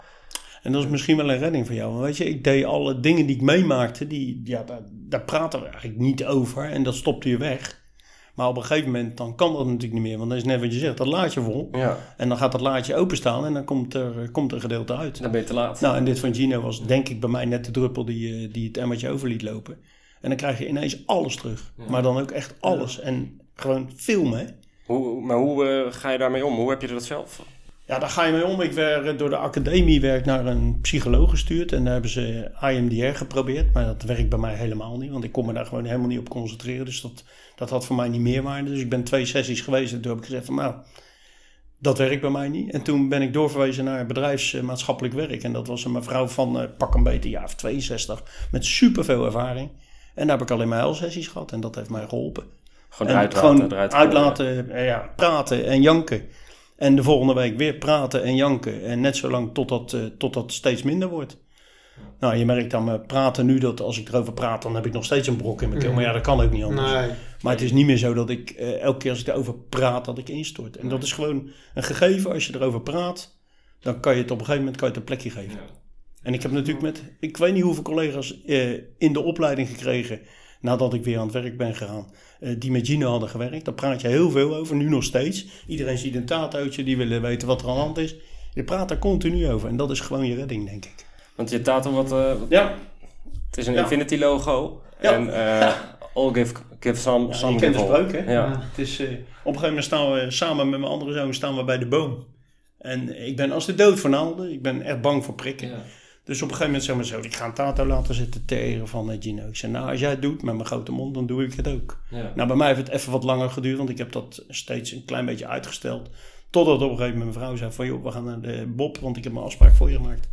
En dat is misschien wel een redding voor jou. Want weet je, ik deed alle dingen die ik meemaakte, die, ja, daar, daar praten we eigenlijk niet over. En dat stopte je weg. Maar op een gegeven moment, dan kan dat natuurlijk niet meer. Want dan is net wat je zegt, dat laadje vol. Ja, En dan gaat dat laadje openstaan en dan komt er, eh, komt er een gedeelte uit. dan ben je te laat. Nou, en dit van Gino was denk ik bij mij net de druppel die, eh, die het emmertje over liet lopen. En dan krijg je ineens alles terug. Maar dan ook echt alles. En gewoon filmen. Hoe, maar hoe eh, ga je daarmee om? Hoe heb je dat zelf? Ja, daar ga je mee om. Ik werd door de academie werd naar een psycholoog gestuurd. En daar hebben ze IMDR geprobeerd. Maar dat werkt bij mij helemaal niet. Want ik kon me daar gewoon helemaal niet op concentreren. Dus dat, dat had voor mij niet meerwaarde. Dus ik ben twee sessies geweest. En toen heb ik gezegd van nou, dat werkt bij mij niet. En toen ben ik doorverwezen naar bedrijfsmaatschappelijk werk. En dat was een mevrouw van eh, pak een beetje, ja, of 62. Met superveel ervaring. En daar heb ik alleen maar huilsessies gehad en dat heeft mij geholpen. Gewoon En eruit laten, gewoon eruit uitlaten, eh, ja, praten en janken. En de volgende week weer praten en janken. En net zo lang totdat, eh totdat het steeds minder wordt. Nou, je merkt aan mijn praten nu dat als ik erover praat, dan heb ik nog steeds een brok in mijn keel. Maar ja, dat kan ook niet anders. Nee. Maar het is niet meer zo dat ik eh, elke keer als ik erover praat, dat ik instort. En dat is gewoon een gegeven. Als je erover praat, dan kan je het op een gegeven moment kan je het een plekje geven. En ik heb natuurlijk met, ik weet niet hoeveel collega's eh, in de opleiding gekregen, nadat ik weer aan het werk ben gegaan, eh, die met Gino hadden gewerkt. Daar praat je heel veel over, nu nog steeds. Iedereen ziet een tatootje, die willen weten wat er aan de hand is. Je praat daar continu over en dat is gewoon je redding, denk ik. Want je tato, wat, eh, wat- Ja, het is een Ja. Infinity logo. Ja. En eh, all give, give some, ja some je kent de spreuk, hè? Ja. Het is, eh, op een gegeven moment staan we samen met mijn andere zoon staan we bij de boom. En ik ben als de dood voor naalden. Ik ben echt bang voor prikken. Dus op een gegeven moment zeg maar zo, ik ga een tato laten zitten tegen van eh, Gino. Ik zei, nou als jij het doet met mijn grote mond, dan doe ik het ook. Ja. Nou, bij mij heeft het even wat langer geduurd, want ik heb dat steeds een klein beetje uitgesteld. Totdat op een gegeven moment mijn vrouw zei van, joh, we gaan naar de Bob, want ik heb mijn afspraak voor je gemaakt.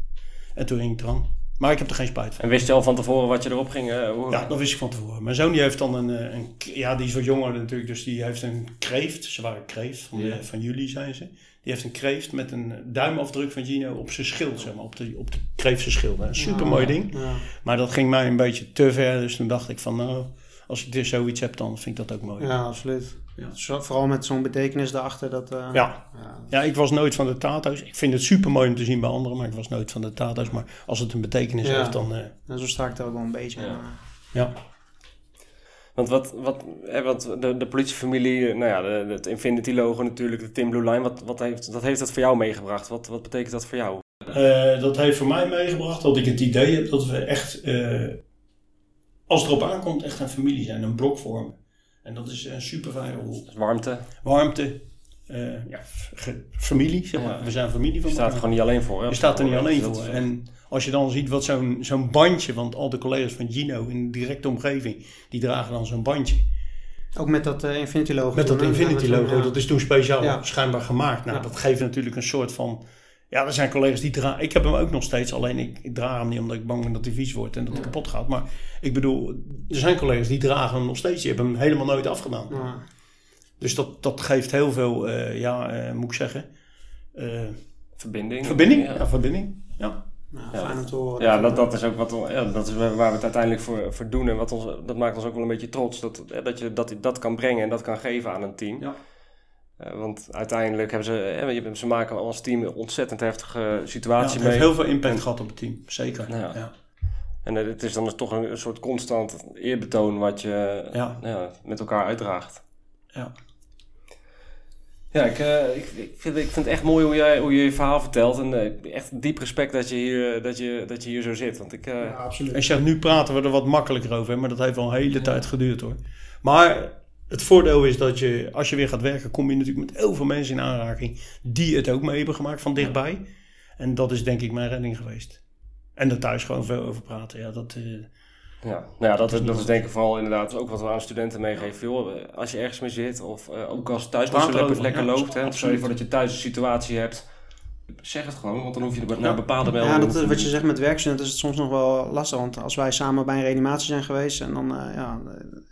En toen ging ik eraan. Maar ik heb er geen spijt van. En wist je al van tevoren wat je erop ging? hoe- Ja, dat wist ik van tevoren. Mijn zoon die heeft dan een, eh, een ja, die is wat jonger natuurlijk, dus die heeft een kreeft. Ze waren kreeft, van, Ja. de- van jullie zijn ze. Die heeft een kreeft met een duimafdruk van Gino op zijn schild, zeg maar, op de, op de kreeftse schild. Een super mooi ding. Ja. Maar dat ging mij een beetje te ver, dus toen dacht ik van, nou, als ik dus zoiets heb, dan vind ik dat ook mooi. Ja, absoluut. Ja. Vooral met zo'n betekenis erachter. Dat, eh, Ja. ja. Ja, ik was nooit van de tato's. Ik vind het super mooi om te zien bij anderen, maar ik was nooit van de tato's. Maar als het een betekenis Ja. heeft, dan. eh, En zo sta ik er ook wel een beetje. Ja. Want, wat, wat, eh, want de, de politiefamilie, nou ja, de, het Infinity logo natuurlijk, de Tim Blue Line, wat, wat, heeft, wat heeft dat voor jou meegebracht? Wat, wat betekent dat voor jou? Eh, dat heeft voor mij meegebracht dat ik het idee heb dat we echt, eh, als het erop aankomt, echt een familie zijn, een blok vormen. En dat is een super fijne rol. Warmte, Warmte, eh, ja, familie, zeg maar. Ja. We zijn familie je van staat er elkaar. gewoon niet alleen voor. hè? Je staat er niet alleen voor. En als je dan ziet wat zo'n zo'n bandje, want al de collega's van Gino in de directe omgeving, die dragen dan zo'n bandje. Ook met dat eh, Infinity logo. Met dat? Infinity logo, dat is toen speciaal Ja. schijnbaar gemaakt. Nou, Ja. dat geeft natuurlijk een soort van... Ja, er zijn collega's die dragen... Ik heb hem ook nog steeds, alleen ik, ik draag hem niet omdat ik bang ben dat hij vies wordt en dat hij kapot gaat. Maar ik bedoel, er zijn collega's die dragen hem nog steeds. Die hebben hem helemaal nooit afgedaan. ja. Ja. Dus dat, dat geeft heel veel, eh, ja, eh, moet ik zeggen... eh, Verbinding. verbinding. Ja. Ja, verbinding. Ja. Nou, Ja. fijn om te horen. Ja, dat, dat is ook wat, ja, dat is waar we het uiteindelijk voor, voor doen. En wat ons, dat maakt ons ook wel een beetje trots. Dat, dat je dat, dat kan brengen en dat kan geven aan een team. Ja. Eh, want uiteindelijk hebben ze, je- ze maken als team een ontzettend heftige Ja, situatie het heeft mee. heel veel impact En- gehad op het team. Zeker. Ja. Ja. En het is dan dus toch een, een soort constant eerbetoon wat je Ja. ja, met elkaar uitdraagt. Ja. Ja, ik, eh, ik, ik, vind, ik vind het echt mooi hoe, jij, hoe je je verhaal vertelt. En eh, echt diep respect dat je, hier, dat, je, dat je hier zo zit. Want ik, eh, Ja, absoluut. En zeg, nu praten we er wat makkelijker over, hè, maar dat heeft wel een hele tijd geduurd hoor. Maar het voordeel is dat je, als je weer gaat werken, kom je natuurlijk met heel veel mensen in aanraking die het ook mee hebben gemaakt van dichtbij. En dat is denk ik mijn redding geweest. En er thuis gewoon veel over praten. Ja, dat, eh, Ja, nou ja, dat, is, dat is denk ik vooral inderdaad ook wat we aan studenten meegeven. Joh, eh, als je ergens mee zit of eh, ook als thuis niet lekker, lekker ja, loopt. Hè, stel je voor dat je thuis een situatie hebt. Zeg het gewoon, want dan hoef je er naar bepaalde Ja, meldingen... dat, is wat je zegt met werkstudenten is het soms nog wel lastig. Want als wij samen bij een reanimatie zijn geweest, en dan, eh, ja,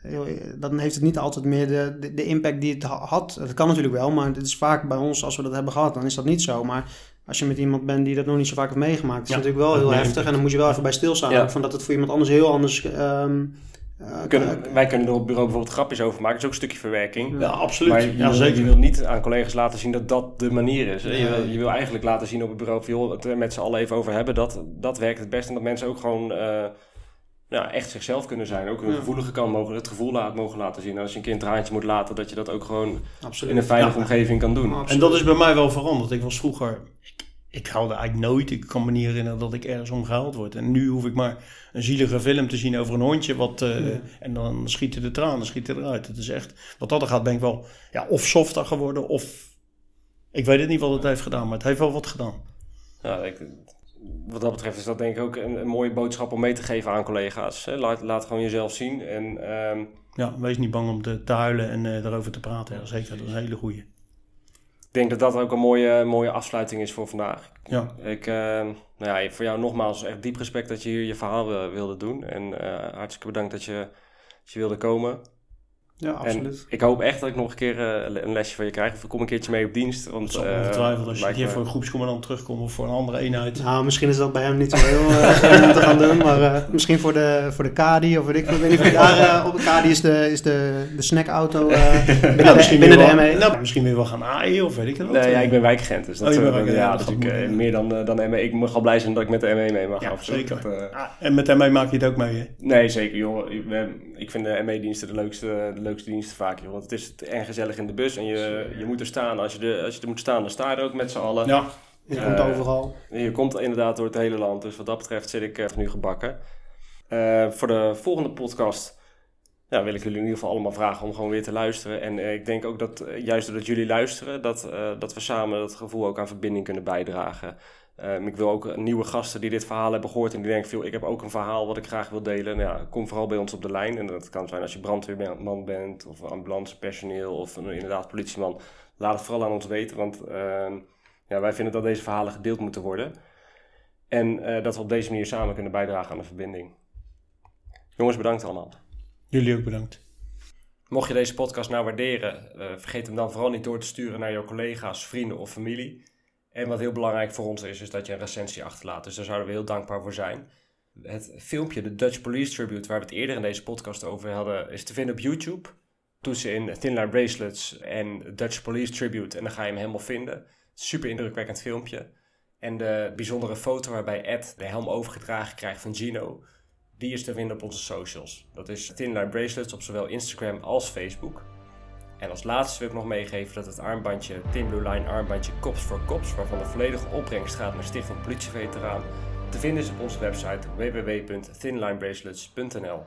eh, dan heeft het niet altijd meer de, de, de impact die het ha- had. Het kan natuurlijk wel, maar het is vaak bij ons, als we dat hebben gehad, dan is dat niet zo. Maar als je met iemand bent die dat nog niet zo vaak heeft meegemaakt, is Ja, natuurlijk wel heel heftig. En dan moet je wel even bij stilstaan. Ja. ook Van dat het voor iemand anders heel anders. ehm, eh, kunnen, wij kunnen er op het bureau bijvoorbeeld grapjes over maken. Dat is ook een stukje verwerking. ja, absoluut. Maar je, ja, wil, zeker. je wil niet aan collega's laten zien dat dat de manier is. Je, wil, je wil eigenlijk laten zien op het bureau joh, het er met z'n allen even over hebben. Dat, dat werkt het best. En dat mensen ook gewoon eh, ja, echt zichzelf kunnen zijn. Ook hun Ja. gevoelige kant mogen, het gevoel laat, mogen laten zien. En als je een kind een traantje moet laten, dat je dat ook gewoon absoluut. in een veilige Ja. omgeving kan doen. Absoluut. En dat is bij mij wel veranderd. Ik was vroeger, ik, huilde eigenlijk nooit. Ik kan me niet herinneren dat ik ergens om gehuild word. En nu hoef ik maar een zielige film te zien over een hondje. Wat, Ja. En dan schieten de tranen, schieten eruit. Het is echt, wat dat er gaat, ben ik wel ja, of softer geworden of... Ik weet het niet wat het heeft gedaan, maar het heeft wel wat gedaan. Ja, ik, wat dat betreft is dat denk ik ook een, een mooie boodschap om mee te geven aan collega's. Hè. Laat, laat gewoon jezelf zien. En ehm, Ja, wees niet bang om te, te huilen en eh, erover te praten. Ja, zeker, dat is een hele goeie. Ik denk dat dat ook een mooie, mooie afsluiting is voor vandaag. Ja. Ik, uh, nou ja, voor jou nogmaals echt diep respect dat je hier je verhaal wilde doen. En uh, hartstikke bedankt dat je, dat je wilde komen. Ja, absoluut. En ik hoop echt dat ik nog een keer uh, een lesje van je krijg. Of ik kom een keertje mee op dienst. Want, dat uh, ongetwijfeld als je hier me... voor een groepscommandant terugkomt of voor een andere eenheid. Nou, misschien is dat bij hem niet zo heel uh, om te gaan doen. Maar uh, misschien voor de, voor de Kadi of weet ik, weet niet of daar op de Kadi is de, is de, de snackauto binnen, nou, misschien binnen de wel, ME. Nou, misschien weer wel gaan aaien of weet ik wat. Nee, ja, ik ben wijkagent. Dus dat, oh, uh, wijkagent, ja, ja, dat ik, meer dan, dan ME. Ik mag al blij zijn dat ik met de ME mee mag. Ja, zeker. Dat, ah, en met ME maak je het ook mee, hè? Nee, zeker, joh. Ik vind de ME-diensten de leukste, de leukste diensten vaak, joh. Want het is en gezellig in de bus en je, je moet er staan. Als je, de, als je er moet staan, dan sta je er ook met z'n allen. Ja. Je uh, komt overal. Je komt inderdaad door het hele land. Dus wat dat betreft zit ik uh, nu gebakken. Uh, voor de volgende podcast ja, wil ik jullie in ieder geval allemaal vragen om gewoon weer te luisteren. En ik denk ook dat juist doordat jullie luisteren, dat, dat we samen dat gevoel ook aan verbinding kunnen bijdragen. Um, ik wil ook nieuwe gasten die dit verhaal hebben gehoord en die denken, veel, ik heb ook een verhaal wat ik graag wil delen. Nou ja, kom vooral bij ons op de lijn. En dat kan zijn als je brandweerman bent of ambulancepersoneel of een, inderdaad politieman. Laat het vooral aan ons weten, want uh, ja, wij vinden dat deze verhalen gedeeld moeten worden. En uh, dat we op deze manier samen kunnen bijdragen aan de verbinding. Jongens, bedankt allemaal. Jullie ook bedankt. Mocht je deze podcast nou waarderen, uh, vergeet hem dan vooral niet door te sturen naar jouw collega's, vrienden of familie. En wat heel belangrijk voor ons is, is dat je een recensie achterlaat. Dus daar zouden we heel dankbaar voor zijn. Het filmpje, de Dutch Police Tribute, waar we het eerder in deze podcast over hadden, is te vinden op YouTube. Toetsen in Thin Line Bracelets en Dutch Police Tribute en dan ga je hem helemaal vinden. Super indrukwekkend filmpje. En de bijzondere foto waarbij Ed de helm overgedragen krijgt van Gino, die is te vinden op onze socials. Dat is Thin Line Bracelets op zowel Instagram als Facebook. En als laatste wil ik nog meegeven dat het armbandje Thin Blue Line armbandje Cops for Cops, waarvan de volledige opbrengst gaat naar Stichting Politieveteraan, te vinden is op onze website www.thinlinebracelets.nl.